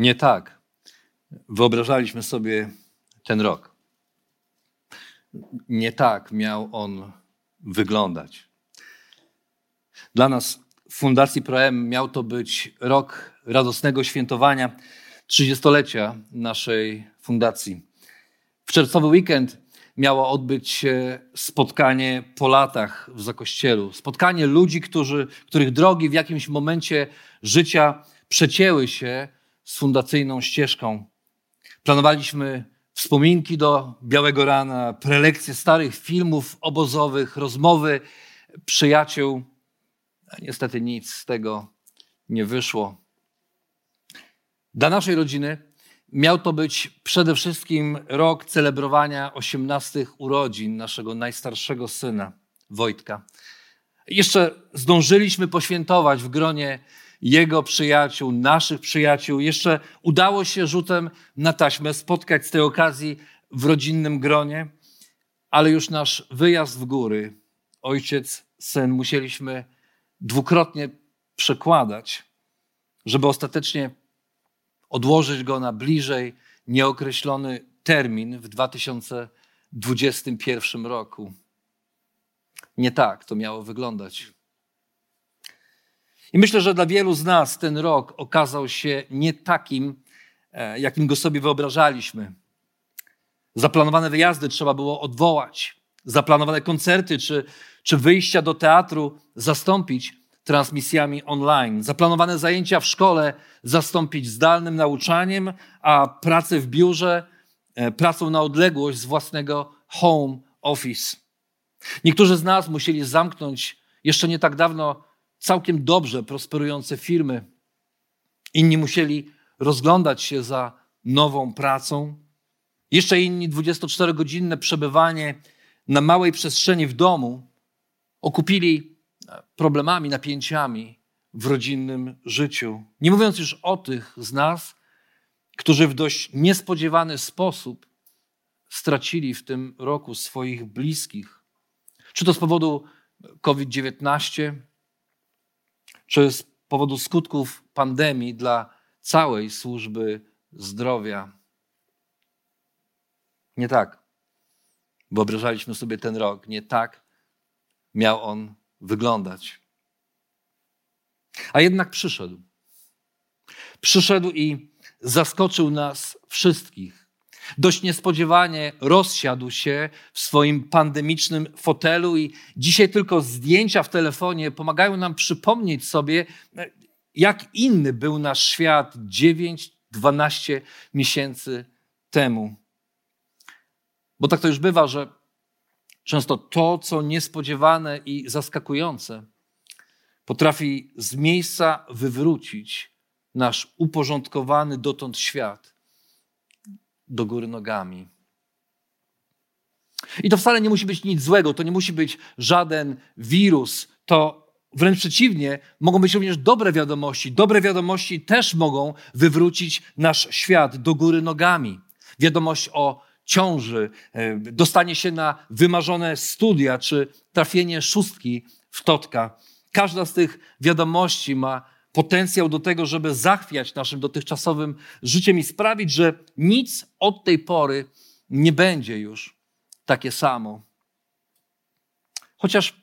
Nie tak wyobrażaliśmy sobie ten rok. Nie tak miał on wyglądać. Dla nas w Fundacji ProM miał to być rok radosnego świętowania 30-lecia naszej fundacji. W czerwcowy weekend miało odbyć się spotkanie po latach w Zakościelu. Spotkanie ludzi, którzy, których drogi w jakimś momencie życia przecięły się z fundacyjną ścieżką. Planowaliśmy wspominki do Białego Rana, prelekcje starych filmów obozowych, rozmowy przyjaciół. Niestety nic z tego nie wyszło. Dla naszej rodziny miał to być przede wszystkim rok celebrowania 18 urodzin naszego najstarszego syna, Wojtka. Jeszcze zdążyliśmy poświętować w gronie jego przyjaciół, naszych przyjaciół. Jeszcze udało się rzutem na taśmę spotkać z tej okazji w rodzinnym gronie, ale już nasz wyjazd w góry, ojciec, syn, musieliśmy dwukrotnie przekładać, żeby ostatecznie odłożyć go na bliżej nieokreślony termin w 2021 roku. Nie tak to miało wyglądać. I myślę, że dla wielu z nas ten rok okazał się nie takim, e, jakim go sobie wyobrażaliśmy. Zaplanowane wyjazdy trzeba było odwołać, zaplanowane koncerty czy, czy wyjścia do teatru zastąpić transmisjami online, zaplanowane zajęcia w szkole zastąpić zdalnym nauczaniem, a pracę w biurze e, pracą na odległość z własnego home office. Niektórzy z nas musieli zamknąć jeszcze nie tak dawno całkiem dobrze prosperujące firmy. Inni musieli rozglądać się za nową pracą. Jeszcze inni 24-godzinne przebywanie na małej przestrzeni w domu okupili problemami, napięciami w rodzinnym życiu. Nie mówiąc już o tych z nas, którzy w dość niespodziewany sposób stracili w tym roku swoich bliskich. Czy to z powodu COVID-19, czy z powodu skutków pandemii dla całej służby zdrowia. Nie tak. Wyobrażaliśmy sobie ten rok. Nie tak miał on wyglądać. A jednak przyszedł. Przyszedł i zaskoczył nas wszystkich. Dość niespodziewanie rozsiadł się w swoim pandemicznym fotelu i dzisiaj tylko zdjęcia w telefonie pomagają nam przypomnieć sobie, jak inny był nasz świat 9-12 miesięcy temu. Bo tak to już bywa, że Często to, co niespodziewane i zaskakujące, potrafi z miejsca wywrócić nasz uporządkowany dotąd świat do góry nogami. I to wcale nie musi być nic złego, to nie musi być żaden wirus, to wręcz przeciwnie, mogą być również dobre wiadomości. Dobre wiadomości też mogą wywrócić nasz świat do góry nogami. Wiadomość o ciąży, e, dostanie się na wymarzone studia, czy trafienie szóstki w totka. Każda z tych wiadomości ma potencjał do tego, żeby zachwiać naszym dotychczasowym życiem i sprawić, że nic od tej pory nie będzie już takie samo. Chociaż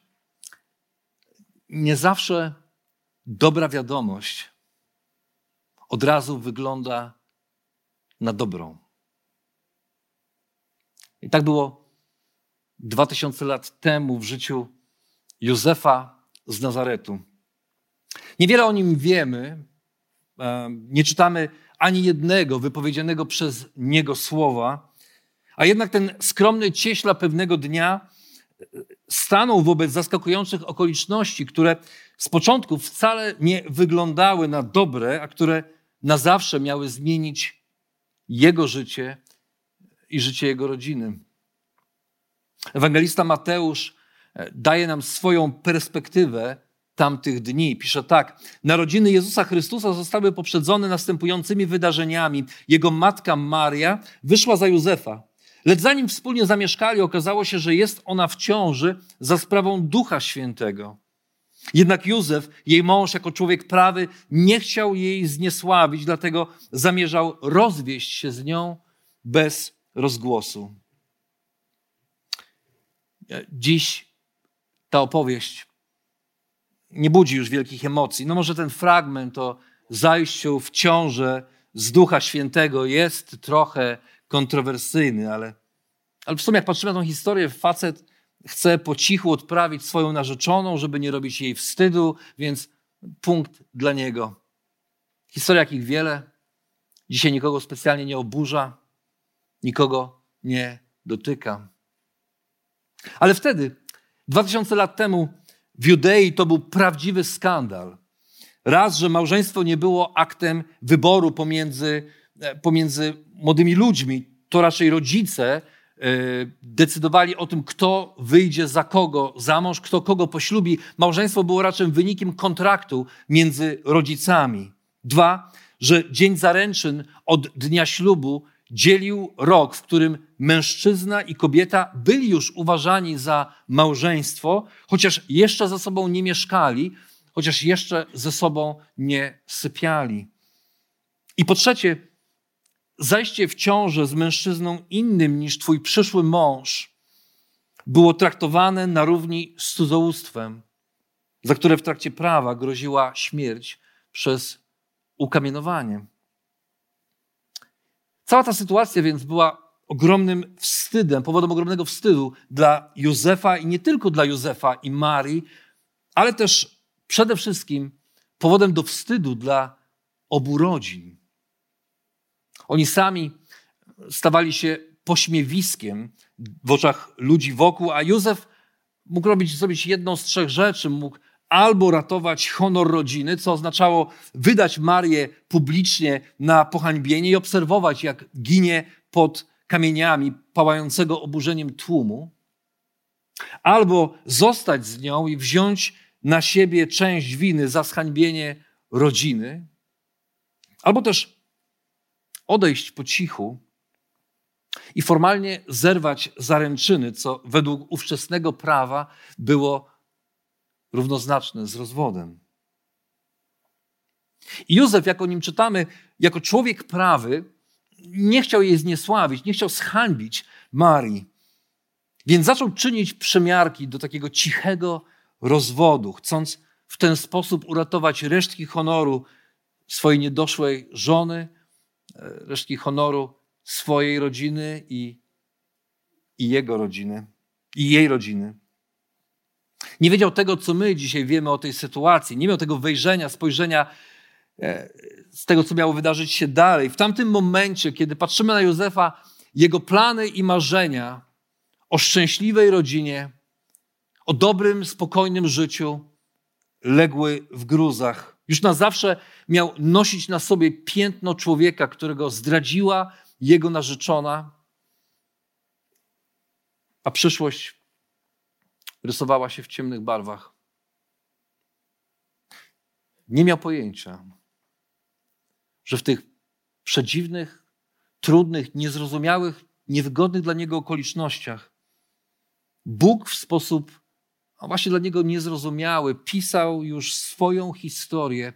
nie zawsze dobra wiadomość od razu wygląda na dobrą. I tak było 2000 lat temu w życiu Józefa z Nazaretu. Niewiele o nim wiemy, nie czytamy ani jednego wypowiedzianego przez niego słowa, a jednak ten skromny cieśla pewnego dnia stanął wobec zaskakujących okoliczności, które z początku wcale nie wyglądały na dobre, a które na zawsze miały zmienić jego życie i życie jego rodziny. Ewangelista Mateusz e, daje nam swoją perspektywę tamtych dni. Pisze tak: Narodziny Jezusa Chrystusa zostały poprzedzone następującymi wydarzeniami. Jego matka Maria wyszła za Józefa. Lecz zanim wspólnie zamieszkali, okazało się, że jest ona w ciąży za sprawą Ducha Świętego. Jednak Józef, jej mąż, jako człowiek prawy, nie chciał jej zniesławić, dlatego zamierzał rozwieść się z nią bez rozgłosu. Dziś ta opowieść nie budzi już wielkich emocji. No może ten fragment o zajściu w ciążę z Ducha Świętego jest trochę kontrowersyjny, ale, ale w sumie jak patrzymy na tą historię, facet chce po cichu odprawić swoją narzeczoną, żeby nie robić jej wstydu, więc punkt dla niego. Historia jakich wiele, dzisiaj nikogo specjalnie nie oburza, nikogo nie dotyka. Ale wtedy, 2000 lat temu, w Judei to był prawdziwy skandal. Raz, że małżeństwo nie było aktem wyboru pomiędzy, e, pomiędzy młodymi ludźmi, to raczej rodzice e, decydowali o tym, kto wyjdzie za kogo za mąż, kto kogo poślubi. Małżeństwo było raczej wynikiem kontraktu między rodzicami. Dwa, że dzień zaręczyn od dnia ślubu dzielił rok, w którym mężczyzna i kobieta byli już uważani za małżeństwo, chociaż jeszcze ze sobą nie mieszkali, chociaż jeszcze ze sobą nie sypiali. I po trzecie, zajście w ciążę z mężczyzną innym niż twój przyszły mąż było traktowane na równi z cudzołóstwem, za które w trakcie prawa groziła śmierć przez ukamienowanie. Cała ta sytuacja więc była ogromnym wstydem, powodem ogromnego wstydu dla Józefa i nie tylko dla Józefa i Marii, ale też przede wszystkim powodem do wstydu dla obu rodzin. Oni sami stawali się pośmiewiskiem w oczach ludzi wokół, a Józef mógł robić, zrobić jedną z trzech rzeczy. Mógł albo ratować honor rodziny, co oznaczało wydać Marię publicznie na pohańbienie i obserwować, jak ginie pod kamieniami pałającego oburzeniem tłumu, albo zostać z nią i wziąć na siebie część winy za zhańbienie rodziny, albo też odejść po cichu i formalnie zerwać zaręczyny, co według ówczesnego prawa było równoznaczne z rozwodem. I Józef, jak o nim czytamy, jako człowiek prawy, nie chciał jej zniesławić, nie chciał zhańbić Marii. Więc zaczął czynić przemiarki do takiego cichego rozwodu, chcąc w ten sposób uratować resztki honoru swojej niedoszłej żony, e, resztki honoru swojej rodziny i, i jego rodziny, i jej rodziny. Nie wiedział tego, co my dzisiaj wiemy o tej sytuacji. Nie miał tego wejrzenia, spojrzenia e, z tego, co miało wydarzyć się dalej. W tamtym momencie, kiedy patrzymy na Józefa, jego plany i marzenia o szczęśliwej rodzinie, o dobrym, spokojnym życiu legły w gruzach. Już na zawsze miał nosić na sobie piętno człowieka, którego zdradziła jego narzeczona, a przyszłość rysowała się w ciemnych barwach. Nie miał pojęcia, że w tych przedziwnych, trudnych, niezrozumiałych, niewygodnych dla niego okolicznościach Bóg w sposób a właśnie dla niego niezrozumiały pisał już swoją historię,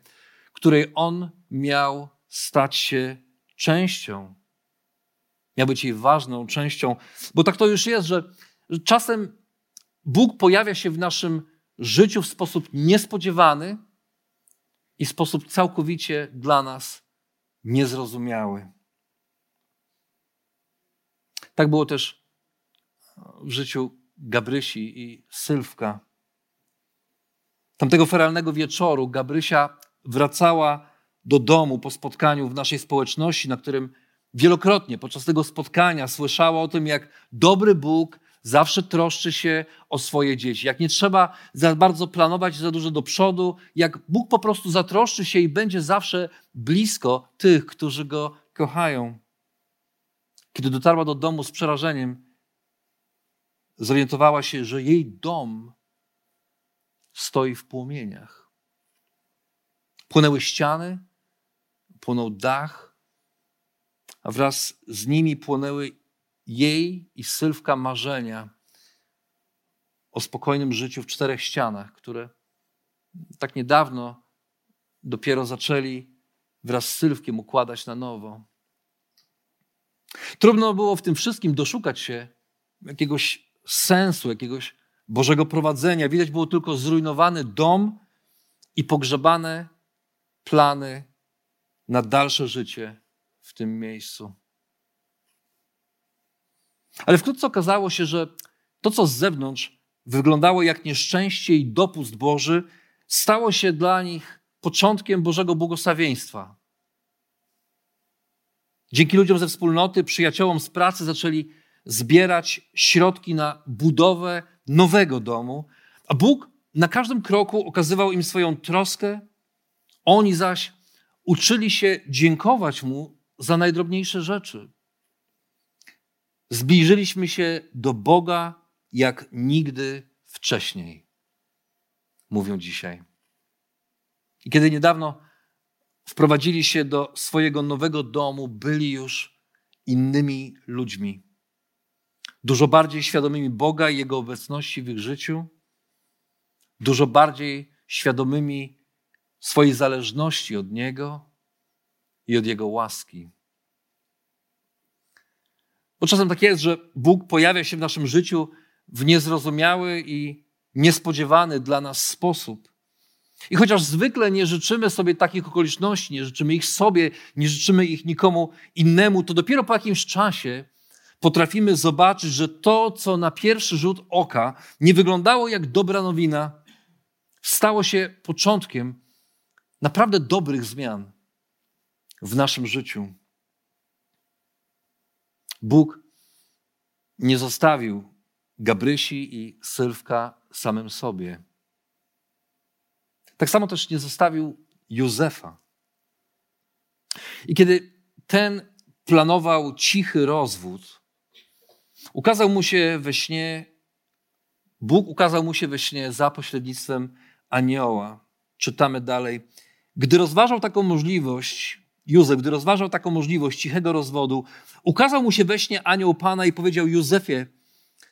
której on miał stać się częścią. Miał być jej ważną częścią, bo tak to już jest, że czasem Bóg pojawia się w naszym życiu w sposób niespodziewany i w sposób całkowicie dla nas niezrozumiały. Tak było też w życiu Gabrysi i Sylwka. Tamtego feralnego wieczoru Gabrysia wracała do domu po spotkaniu w naszej społeczności, na którym wielokrotnie podczas tego spotkania słyszała o tym, jak dobry Bóg zawsze troszczy się o swoje dzieci. Jak nie trzeba za bardzo planować za dużo do przodu, jak Bóg po prostu zatroszczy się i będzie zawsze blisko tych, którzy go kochają. Kiedy dotarła do domu z przerażeniem, zorientowała się, że jej dom stoi w płomieniach. Płonęły ściany, płonął dach, a wraz z nimi płonęły jej i Sylwka marzenia o spokojnym życiu w czterech ścianach, które tak niedawno dopiero zaczęli wraz z Sylwkiem układać na nowo. Trudno było w tym wszystkim doszukać się jakiegoś sensu, jakiegoś Bożego prowadzenia. Widać było tylko zrujnowany dom i pogrzebane plany na dalsze życie w tym miejscu. Ale wkrótce okazało się, że to, co z zewnątrz wyglądało jak nieszczęście i dopust Boży, stało się dla nich początkiem Bożego błogosławieństwa. Dzięki ludziom ze wspólnoty, przyjaciołom z pracy zaczęli zbierać środki na budowę nowego domu, a Bóg na każdym kroku okazywał im swoją troskę, oni zaś uczyli się dziękować Mu za najdrobniejsze rzeczy. Zbliżyliśmy się do Boga jak nigdy wcześniej, mówią dzisiaj. I kiedy niedawno wprowadzili się do swojego nowego domu, byli już innymi ludźmi. Dużo bardziej świadomymi Boga i Jego obecności w ich życiu, dużo bardziej świadomymi swojej zależności od Niego i od Jego łaski. Bo czasem tak jest, że Bóg pojawia się w naszym życiu w niezrozumiały i niespodziewany dla nas sposób. I chociaż zwykle nie życzymy sobie takich okoliczności, nie życzymy ich sobie, nie życzymy ich nikomu innemu, to dopiero po jakimś czasie potrafimy zobaczyć, że to, co na pierwszy rzut oka nie wyglądało jak dobra nowina, stało się początkiem naprawdę dobrych zmian w naszym życiu. Bóg nie zostawił Gabrysi i Sylwka samym sobie. Tak samo też nie zostawił Józefa. I kiedy ten planował cichy rozwód, ukazał mu się we śnie, Bóg ukazał mu się we śnie za pośrednictwem anioła. Czytamy dalej. Gdy rozważał taką możliwość, Józef, gdy rozważał taką możliwość cichego rozwodu, ukazał mu się we śnie anioł Pana i powiedział Józefie,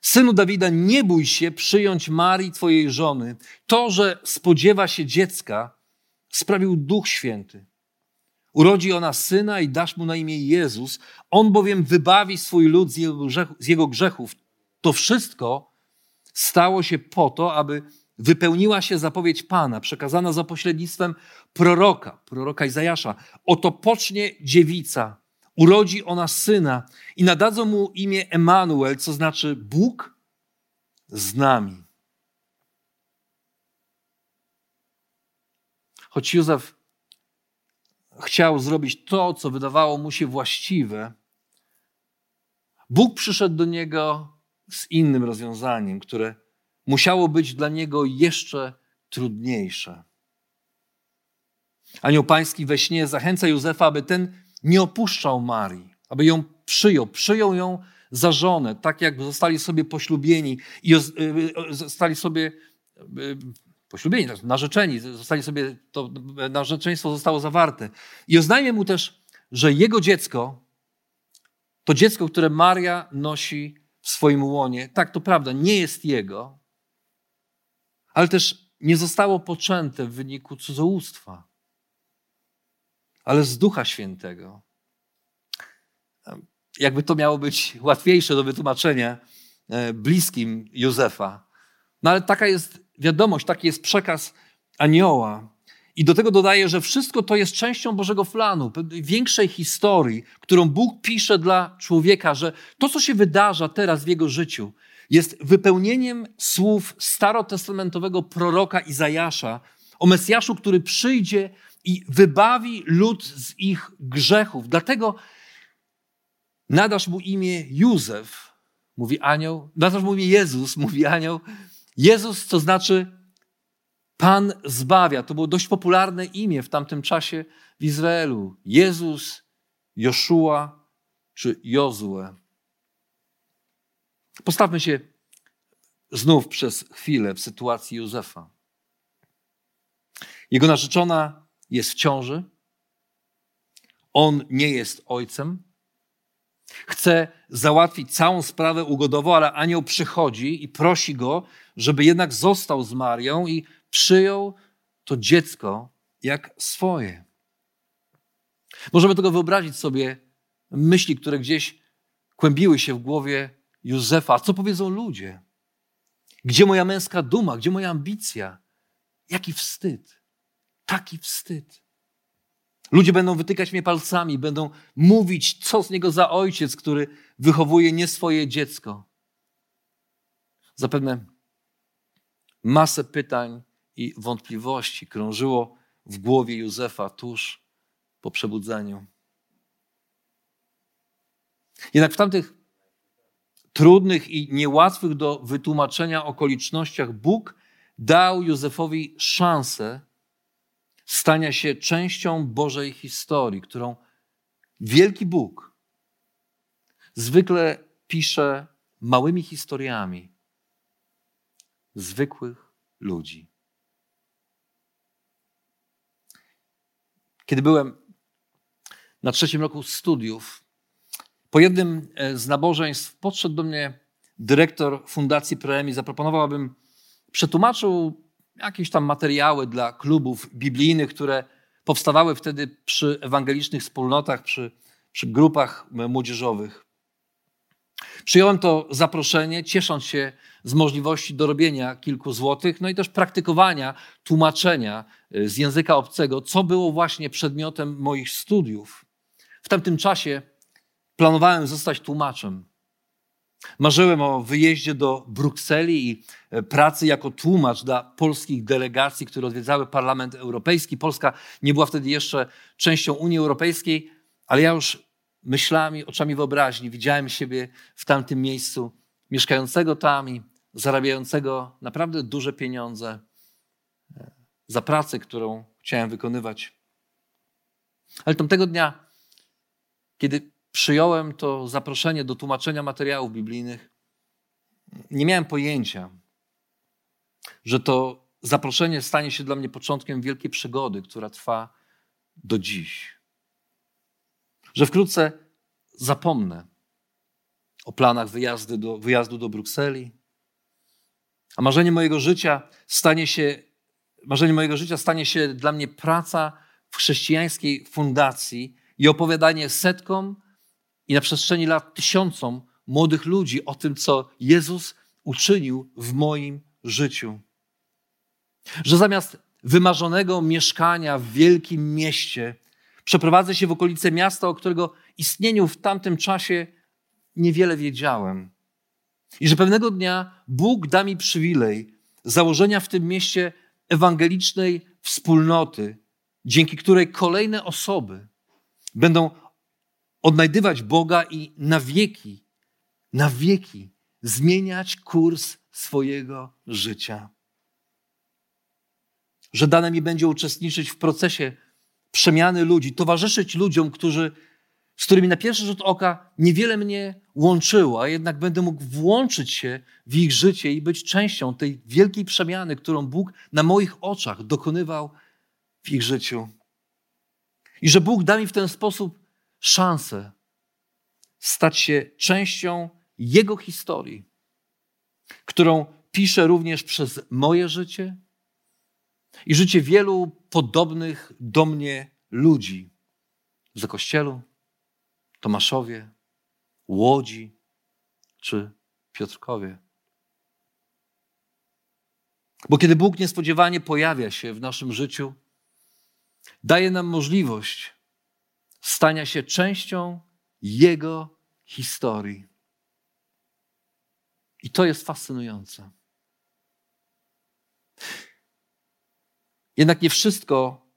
synu Dawida, nie bój się przyjąć Marii, twojej żony. To, że spodziewa się dziecka, sprawił Duch Święty. Urodzi ona syna i dasz mu na imię Jezus. On bowiem wybawi swój lud z jego, z jego grzechów. To wszystko stało się po to, aby wypełniła się zapowiedź Pana, przekazana za pośrednictwem proroka, proroka Izajasza. Oto pocznie dziewica, urodzi ona syna i nadadzą mu imię Emanuel, co znaczy Bóg z nami. Choć Józef chciał zrobić to, co wydawało mu się właściwe, Bóg przyszedł do niego z innym rozwiązaniem, które musiało być dla niego jeszcze trudniejsze. Anioł Pański we śnie zachęca Józefa, aby ten nie opuszczał Marii, aby ją przyjął, przyjął ją za żonę, tak jak zostali sobie poślubieni i y, y, zostali sobie y, poślubieni, tak, narzeczeni, zostali sobie, to narzeczeństwo zostało zawarte. I oznajmia mu też, że jego dziecko, to dziecko, które Maria nosi w swoim łonie, tak to prawda, nie jest jego, ale też nie zostało poczęte w wyniku cudzołóstwa, ale z Ducha Świętego. Jakby to miało być łatwiejsze do wytłumaczenia e, bliskim Józefa. No ale taka jest wiadomość, taki jest przekaz anioła. I do tego dodaje, że wszystko to jest częścią Bożego planu, większej historii, którą Bóg pisze dla człowieka, że to, co się wydarza teraz w jego życiu, jest wypełnieniem słów starotestamentowego proroka Izajasza o Mesjaszu, który przyjdzie i wybawi lud z ich grzechów. Dlatego nadasz mu imię Józef, mówi anioł, na to mówi Jezus, mówi anioł. Jezus, to znaczy Pan zbawia. To było dość popularne imię w tamtym czasie w Izraelu. Jezus, Joszua czy Jozue. Postawmy się znów przez chwilę w sytuacji Józefa. Jego narzeczona jest w ciąży. On nie jest ojcem. Chce załatwić całą sprawę ugodową, ale anioł przychodzi i prosi go, żeby jednak został z Marią i przyjął to dziecko jak swoje. Możemy tego wyobrazić sobie myśli, które gdzieś kłębiły się w głowie Józefa. A co powiedzą ludzie? Gdzie moja męska duma? Gdzie moja ambicja? Jaki wstyd. Taki wstyd. Ludzie będą wytykać mnie palcami, będą mówić, co z niego za ojciec, który wychowuje nie swoje dziecko. Zapewne masę pytań i wątpliwości krążyło w głowie Józefa tuż po przebudzeniu. Jednak w tamtych trudnych i niełatwych do wytłumaczenia okolicznościach Bóg dał Józefowi szansę stania się częścią Bożej historii, którą wielki Bóg zwykle pisze małymi historiami zwykłych ludzi. Kiedy byłem na trzecim roku studiów, po jednym e, z nabożeństw podszedł do mnie dyrektor Fundacji Preemi, zaproponował, abym przetłumaczył jakieś tam materiały dla klubów biblijnych, które powstawały wtedy przy ewangelicznych wspólnotach, przy, przy grupach młodzieżowych. Przyjąłem to zaproszenie, ciesząc się z możliwości dorobienia kilku złotych, no i też praktykowania tłumaczenia y, z języka obcego, co było właśnie przedmiotem moich studiów. W tamtym czasie planowałem zostać tłumaczem. Marzyłem o wyjeździe do Brukseli i e, pracy jako tłumacz dla polskich delegacji, które odwiedzały Parlament Europejski. Polska nie była wtedy jeszcze częścią Unii Europejskiej, ale ja już myślami, oczami wyobraźni widziałem siebie w tamtym miejscu, mieszkającego tam i zarabiającego naprawdę duże pieniądze e, za pracę, którą chciałem wykonywać. Ale tamtego dnia, kiedy przyjąłem to zaproszenie do tłumaczenia materiałów biblijnych, nie miałem pojęcia, że to zaproszenie stanie się dla mnie początkiem wielkiej przygody, która trwa do dziś. Że wkrótce zapomnę o planach wyjazdu do, wyjazdu do Brukseli, a marzenie mojego życia stanie się, marzenie mojego życia stanie się dla mnie praca w chrześcijańskiej fundacji i opowiadanie setkom i na przestrzeni lat tysiącom młodych ludzi o tym, co Jezus uczynił w moim życiu. Że zamiast wymarzonego mieszkania w wielkim mieście, przeprowadzę się w okolice miasta, o którego istnieniu w tamtym czasie niewiele wiedziałem. I że pewnego dnia Bóg da mi przywilej założenia w tym mieście ewangelicznej wspólnoty, dzięki której kolejne osoby będą odnajdywać Boga i na wieki, na wieki zmieniać kurs swojego życia. Że dane mi będzie uczestniczyć w procesie przemiany ludzi, towarzyszyć ludziom, którzy, z którymi na pierwszy rzut oka niewiele mnie łączyło, a jednak będę mógł włączyć się w ich życie i być częścią tej wielkiej przemiany, którą Bóg na moich oczach dokonywał w ich życiu. I że Bóg da mi w ten sposób szansę stać się częścią Jego historii, którą pisze również przez moje życie i życie wielu podobnych do mnie ludzi w Zakościelu, Tomaszowie, Łodzi czy Piotrkowie. Bo kiedy Bóg niespodziewanie pojawia się w naszym życiu, daje nam możliwość stania się częścią Jego historii. I to jest fascynujące. Jednak nie wszystko,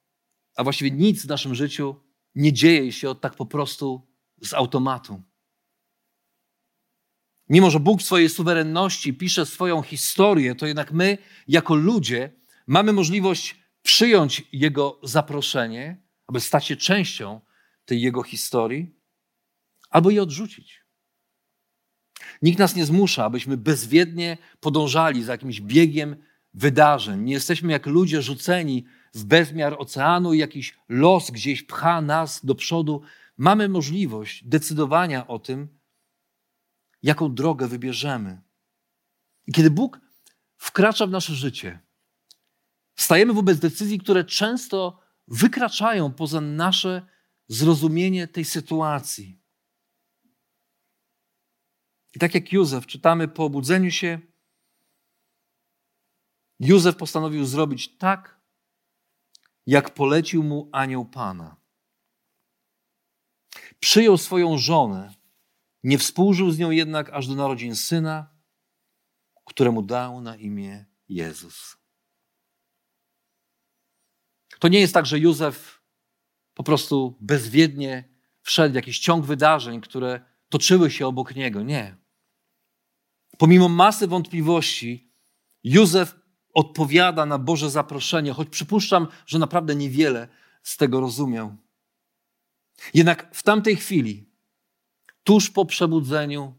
a właściwie nic w naszym życiu nie dzieje się tak po prostu z automatu. Mimo, że Bóg w swojej suwerenności pisze swoją historię, to jednak my, jako ludzie, mamy możliwość przyjąć Jego zaproszenie, aby stać się częścią tej Jego historii, albo je odrzucić. Nikt nas nie zmusza, abyśmy bezwiednie podążali za jakimś biegiem wydarzeń. Nie jesteśmy jak ludzie rzuceni w bezmiar oceanu i jakiś los gdzieś pcha nas do przodu. Mamy możliwość decydowania o tym, jaką drogę wybierzemy. I kiedy Bóg wkracza w nasze życie, stajemy wobec decyzji, które często wykraczają poza nasze zrozumienie tej sytuacji. I tak jak Józef, czytamy po obudzeniu się, Józef postanowił zrobić tak, jak polecił mu anioł Pana. Przyjął swoją żonę, nie współżył z nią jednak aż do narodzin syna, któremu dał na imię Jezus. To nie jest tak, że Józef po prostu bezwiednie wszedł w jakiś ciąg wydarzeń, które toczyły się obok niego. Nie. Pomimo masy wątpliwości, Józef odpowiada na Boże zaproszenie, choć przypuszczam, że naprawdę niewiele z tego rozumiał. Jednak w tamtej chwili, tuż po przebudzeniu,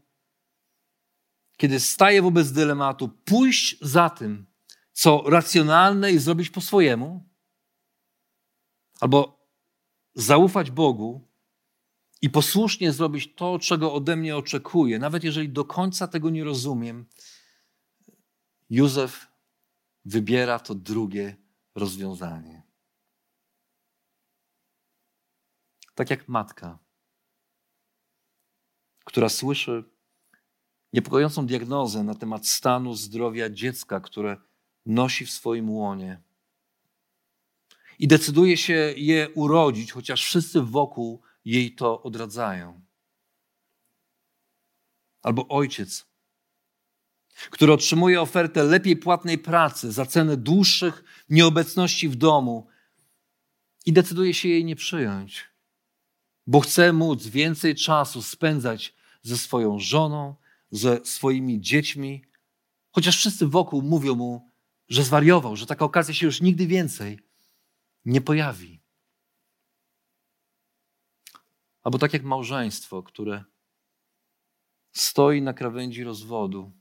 kiedy staje wobec dylematu, pójść za tym, co racjonalne i zrobić po swojemu, albo zaufać Bogu i posłusznie zrobić to, czego ode mnie oczekuje, nawet jeżeli do końca tego nie rozumiem, Józef wybiera to drugie rozwiązanie. Tak jak matka, która słyszy niepokojącą diagnozę na temat stanu zdrowia dziecka, które nosi w swoim łonie i decyduje się je urodzić, chociaż wszyscy wokół jej to odradzają. Albo ojciec, który otrzymuje ofertę lepiej płatnej pracy za cenę dłuższych nieobecności w domu i decyduje się jej nie przyjąć, bo chce móc więcej czasu spędzać ze swoją żoną, ze swoimi dziećmi, chociaż wszyscy wokół mówią mu, że zwariował, że taka okazja się już nigdy więcej nie pojawi. Albo tak jak małżeństwo, które stoi na krawędzi rozwodu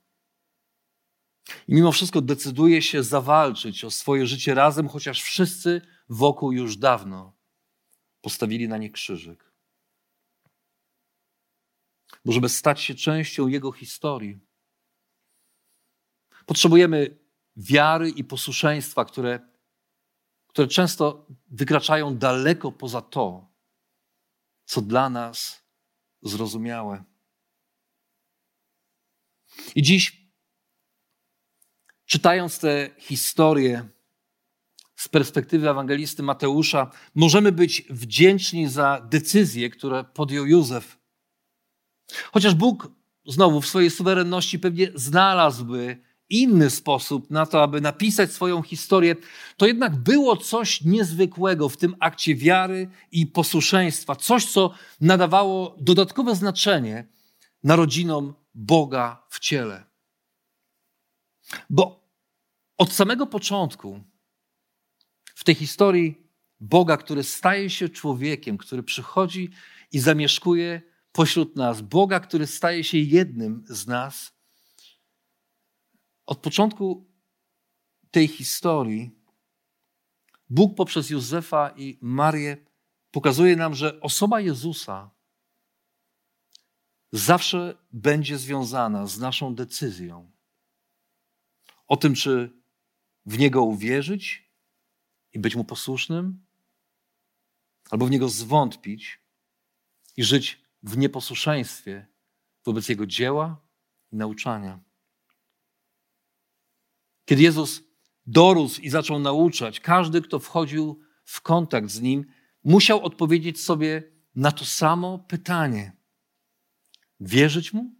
i mimo wszystko decyduje się zawalczyć o swoje życie razem, chociaż wszyscy wokół już dawno postawili na nie krzyżyk. Bo żeby stać się częścią jego historii, potrzebujemy wiary i posłuszeństwa, które, które często wykraczają daleko poza to, co dla nas zrozumiałe. I dziś, czytając tę historię z perspektywy ewangelisty Mateusza, możemy być wdzięczni za decyzje, które podjął Józef. Chociaż Bóg znowu w swojej suwerenności pewnie znalazłby inny sposób na to, aby napisać swoją historię, to jednak było coś niezwykłego w tym akcie wiary i posłuszeństwa, coś, co nadawało dodatkowe znaczenie narodzinom Boga w ciele. Bo od samego początku w tej historii Boga, który staje się człowiekiem, który przychodzi i zamieszkuje pośród nas, Boga, który staje się jednym z nas, od początku tej historii Bóg poprzez Józefa i Marię pokazuje nam, że osoba Jezusa zawsze będzie związana z naszą decyzją o tym, czy w Niego uwierzyć i być Mu posłusznym, albo w Niego zwątpić i żyć w nieposłuszeństwie wobec Jego dzieła i nauczania. Kiedy Jezus dorósł i zaczął nauczać, każdy, kto wchodził w kontakt z nim, musiał odpowiedzieć sobie na to samo pytanie: wierzyć mu?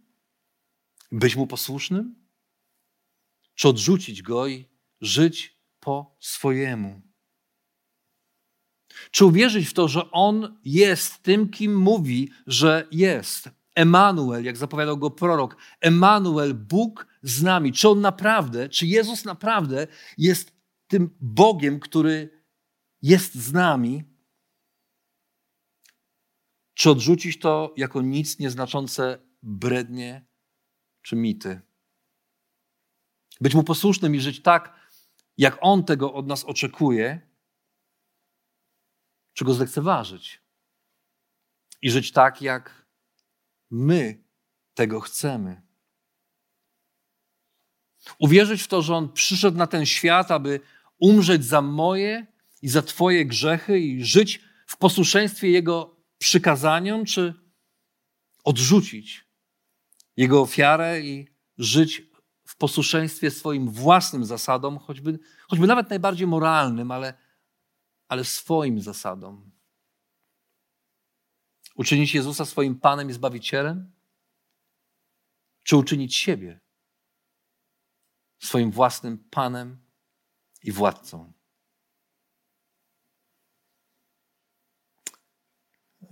Być mu posłusznym? Czy odrzucić go i żyć po swojemu? Czy uwierzyć w to, że on jest tym, kim mówi, że jest? Emanuel, jak zapowiadał go prorok, Emanuel, Bóg z nami. Czy on naprawdę, czy Jezus naprawdę jest tym Bogiem, który jest z nami? Czy odrzucić to jako nic nieznaczące brednie czy mity? Być mu posłusznym i żyć tak, jak on tego od nas oczekuje, czy go zlekceważyć? I żyć tak, jak my tego chcemy. Uwierzyć w to, że On przyszedł na ten świat, aby umrzeć za moje i za Twoje grzechy i żyć w posłuszeństwie Jego przykazaniom, czy odrzucić Jego ofiarę i żyć w posłuszeństwie swoim własnym zasadom, choćby, choćby nawet najbardziej moralnym, ale, ale swoim zasadom. Uczynić Jezusa swoim Panem i Zbawicielem? Czy uczynić siebie swoim własnym Panem i Władcą?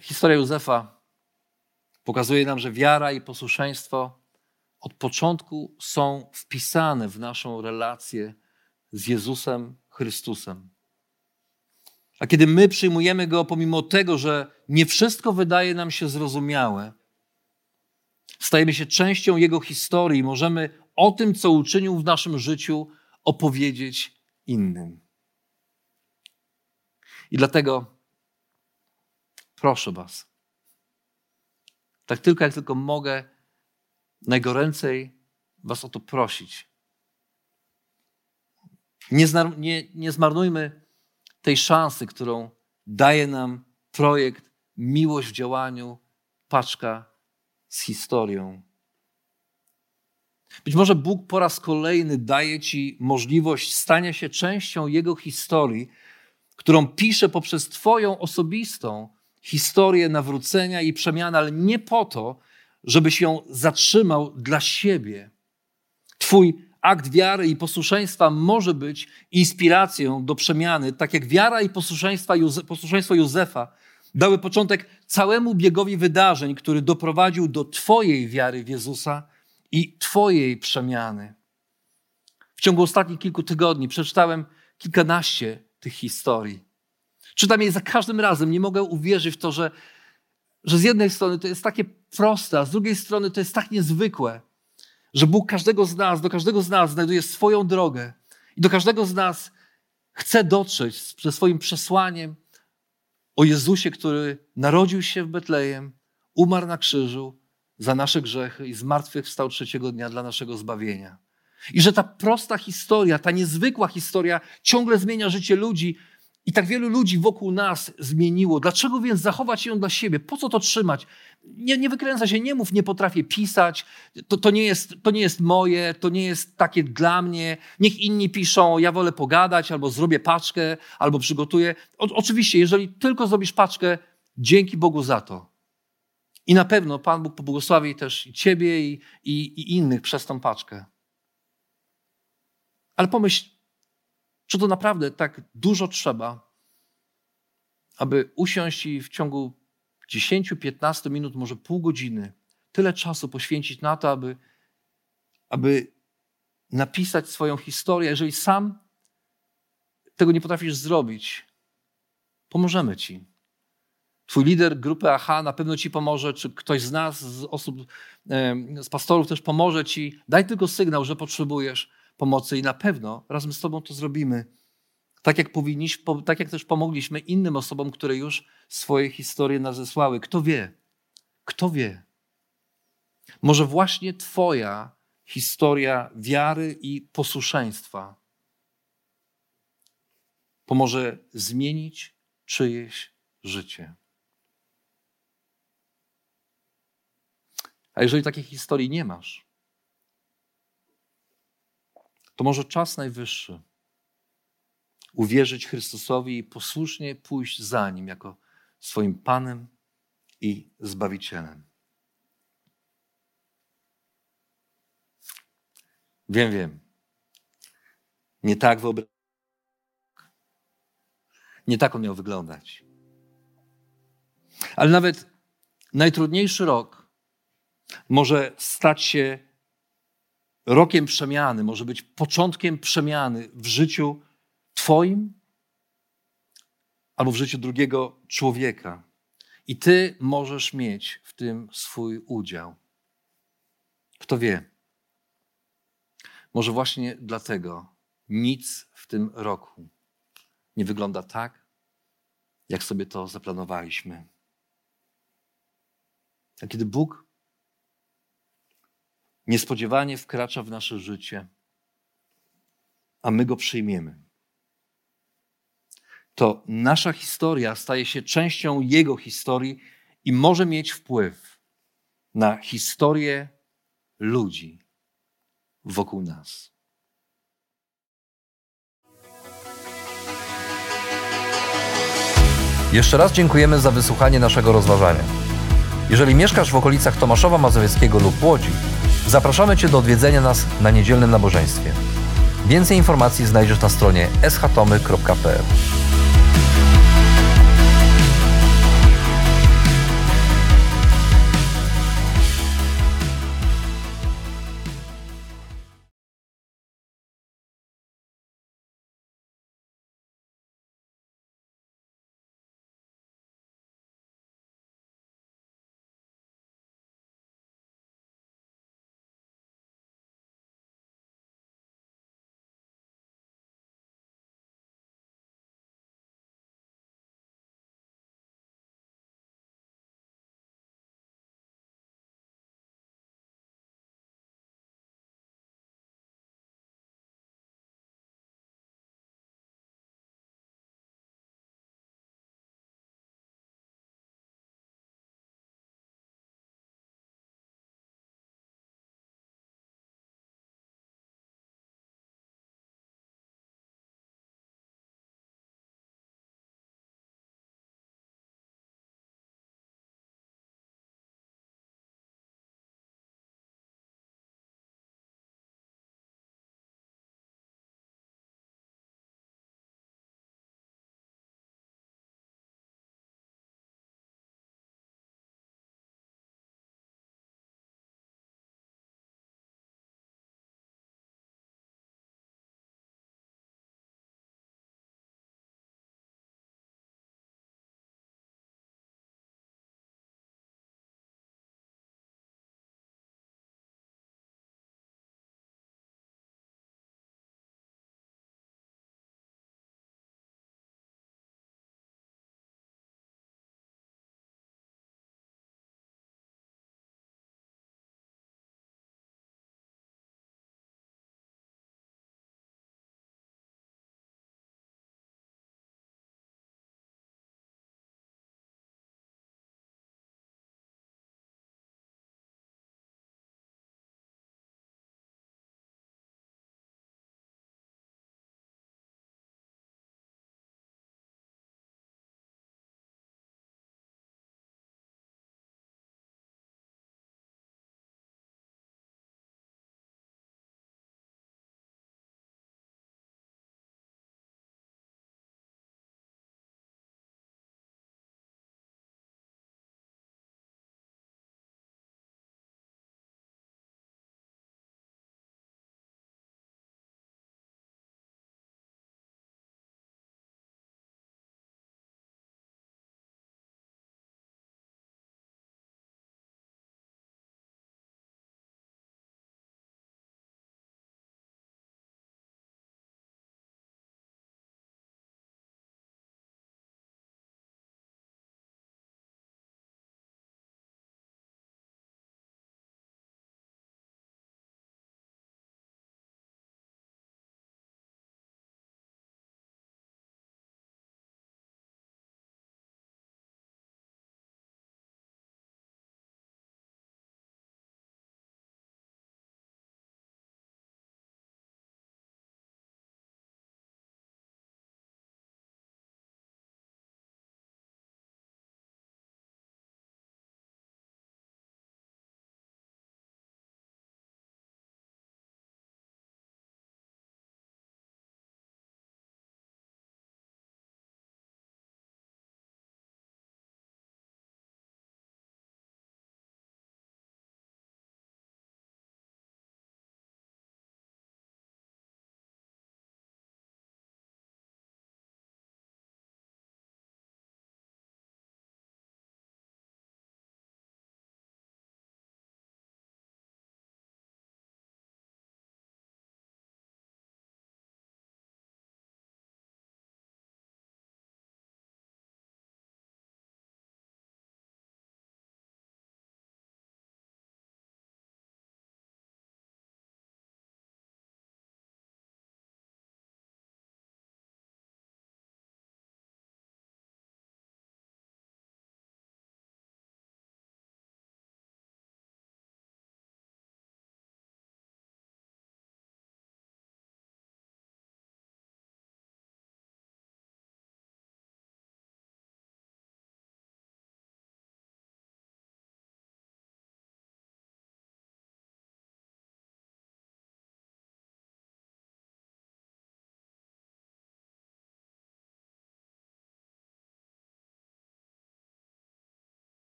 Historia Józefa pokazuje nam, że wiara i posłuszeństwo od początku są wpisane w naszą relację z Jezusem Chrystusem. A kiedy my przyjmujemy Go, pomimo tego, że nie wszystko wydaje nam się zrozumiałe, stajemy się częścią Jego historii i możemy o tym, co uczynił w naszym życiu, opowiedzieć innym. I dlatego proszę Was, tak tylko jak tylko mogę, najgoręcej Was o to prosić. Nie, nie, nie zmarnujmy tej szansy, którą daje nam projekt Miłość w działaniu, paczka z historią. Być może Bóg po raz kolejny daje Ci możliwość stania się częścią Jego historii, którą pisze poprzez Twoją osobistą historię nawrócenia i przemiany, ale nie po to, żebyś ją zatrzymał dla siebie. Twój akt wiary i posłuszeństwa może być inspiracją do przemiany, tak jak wiara i posłuszeństwo, Józe posłuszeństwo Józefa dały początek całemu biegowi wydarzeń, który doprowadził do Twojej wiary w Jezusa i Twojej przemiany. W ciągu ostatnich kilku tygodni przeczytałem kilkanaście tych historii. Czytam je za każdym razem. Nie mogę uwierzyć w to, że, że z jednej strony to jest takie proste, a z drugiej strony to jest tak niezwykłe że Bóg każdego z nas, do każdego z nas znajduje swoją drogę i do każdego z nas chce dotrzeć ze swoim przesłaniem o Jezusie, który narodził się w Betlejem, umarł na krzyżu za nasze grzechy i zmartwychwstał trzeciego dnia dla naszego zbawienia. I że ta prosta historia, ta niezwykła historia ciągle zmienia życie ludzi, i tak wielu ludzi wokół nas zmieniło. Dlaczego więc zachować ją dla siebie? Po co to trzymać? Nie, nie wykręca się, nie mów, nie potrafię pisać, to, to, nie jest, to nie jest moje, to nie jest takie dla mnie. Niech inni piszą, ja wolę pogadać, albo zrobię paczkę, albo przygotuję. O, oczywiście, jeżeli tylko zrobisz paczkę, dzięki Bogu za to. I na pewno Pan Bóg pobłogosławi też i ciebie, i, i, i innych przez tą paczkę. Ale pomyśl, czy to naprawdę tak dużo trzeba, aby usiąść i w ciągu 10-15 minut, może pół godziny, tyle czasu poświęcić na to, aby, aby napisać swoją historię. Jeżeli sam tego nie potrafisz zrobić, pomożemy ci. Twój lider grupy AHA na pewno ci pomoże, czy ktoś z nas, z osób, z pastorów też pomoże ci. Daj tylko sygnał, że potrzebujesz pomocy i na pewno razem z Tobą to zrobimy. Tak jak, powinniśmy, tak jak też pomogliśmy innym osobom, które już swoje historie nas zesłały. Kto wie? Kto wie? Może właśnie Twoja historia wiary i posłuszeństwa pomoże zmienić czyjeś życie. A jeżeli takiej historii nie masz, to może czas najwyższy uwierzyć Chrystusowi i posłusznie pójść za Nim jako swoim Panem i Zbawicielem. Wiem, wiem. Nie tak wyobrażam. Nie tak on miał wyglądać. Ale nawet najtrudniejszy rok może stać się rokiem przemiany, może być początkiem przemiany w życiu Twoim albo w życiu drugiego człowieka. I Ty możesz mieć w tym swój udział. Kto wie? Może właśnie dlatego nic w tym roku nie wygląda tak, jak sobie to zaplanowaliśmy. A kiedy Bóg niespodziewanie wkracza w nasze życie, a my go przyjmiemy, to nasza historia staje się częścią Jego historii i może mieć wpływ na historię ludzi wokół nas. Jeszcze raz dziękujemy za wysłuchanie naszego rozważania. Jeżeli mieszkasz w okolicach Tomaszowa Mazowieckiego lub Łodzi, zapraszamy Cię do odwiedzenia nas na niedzielnym nabożeństwie. Więcej informacji znajdziesz na stronie schatomy.pl.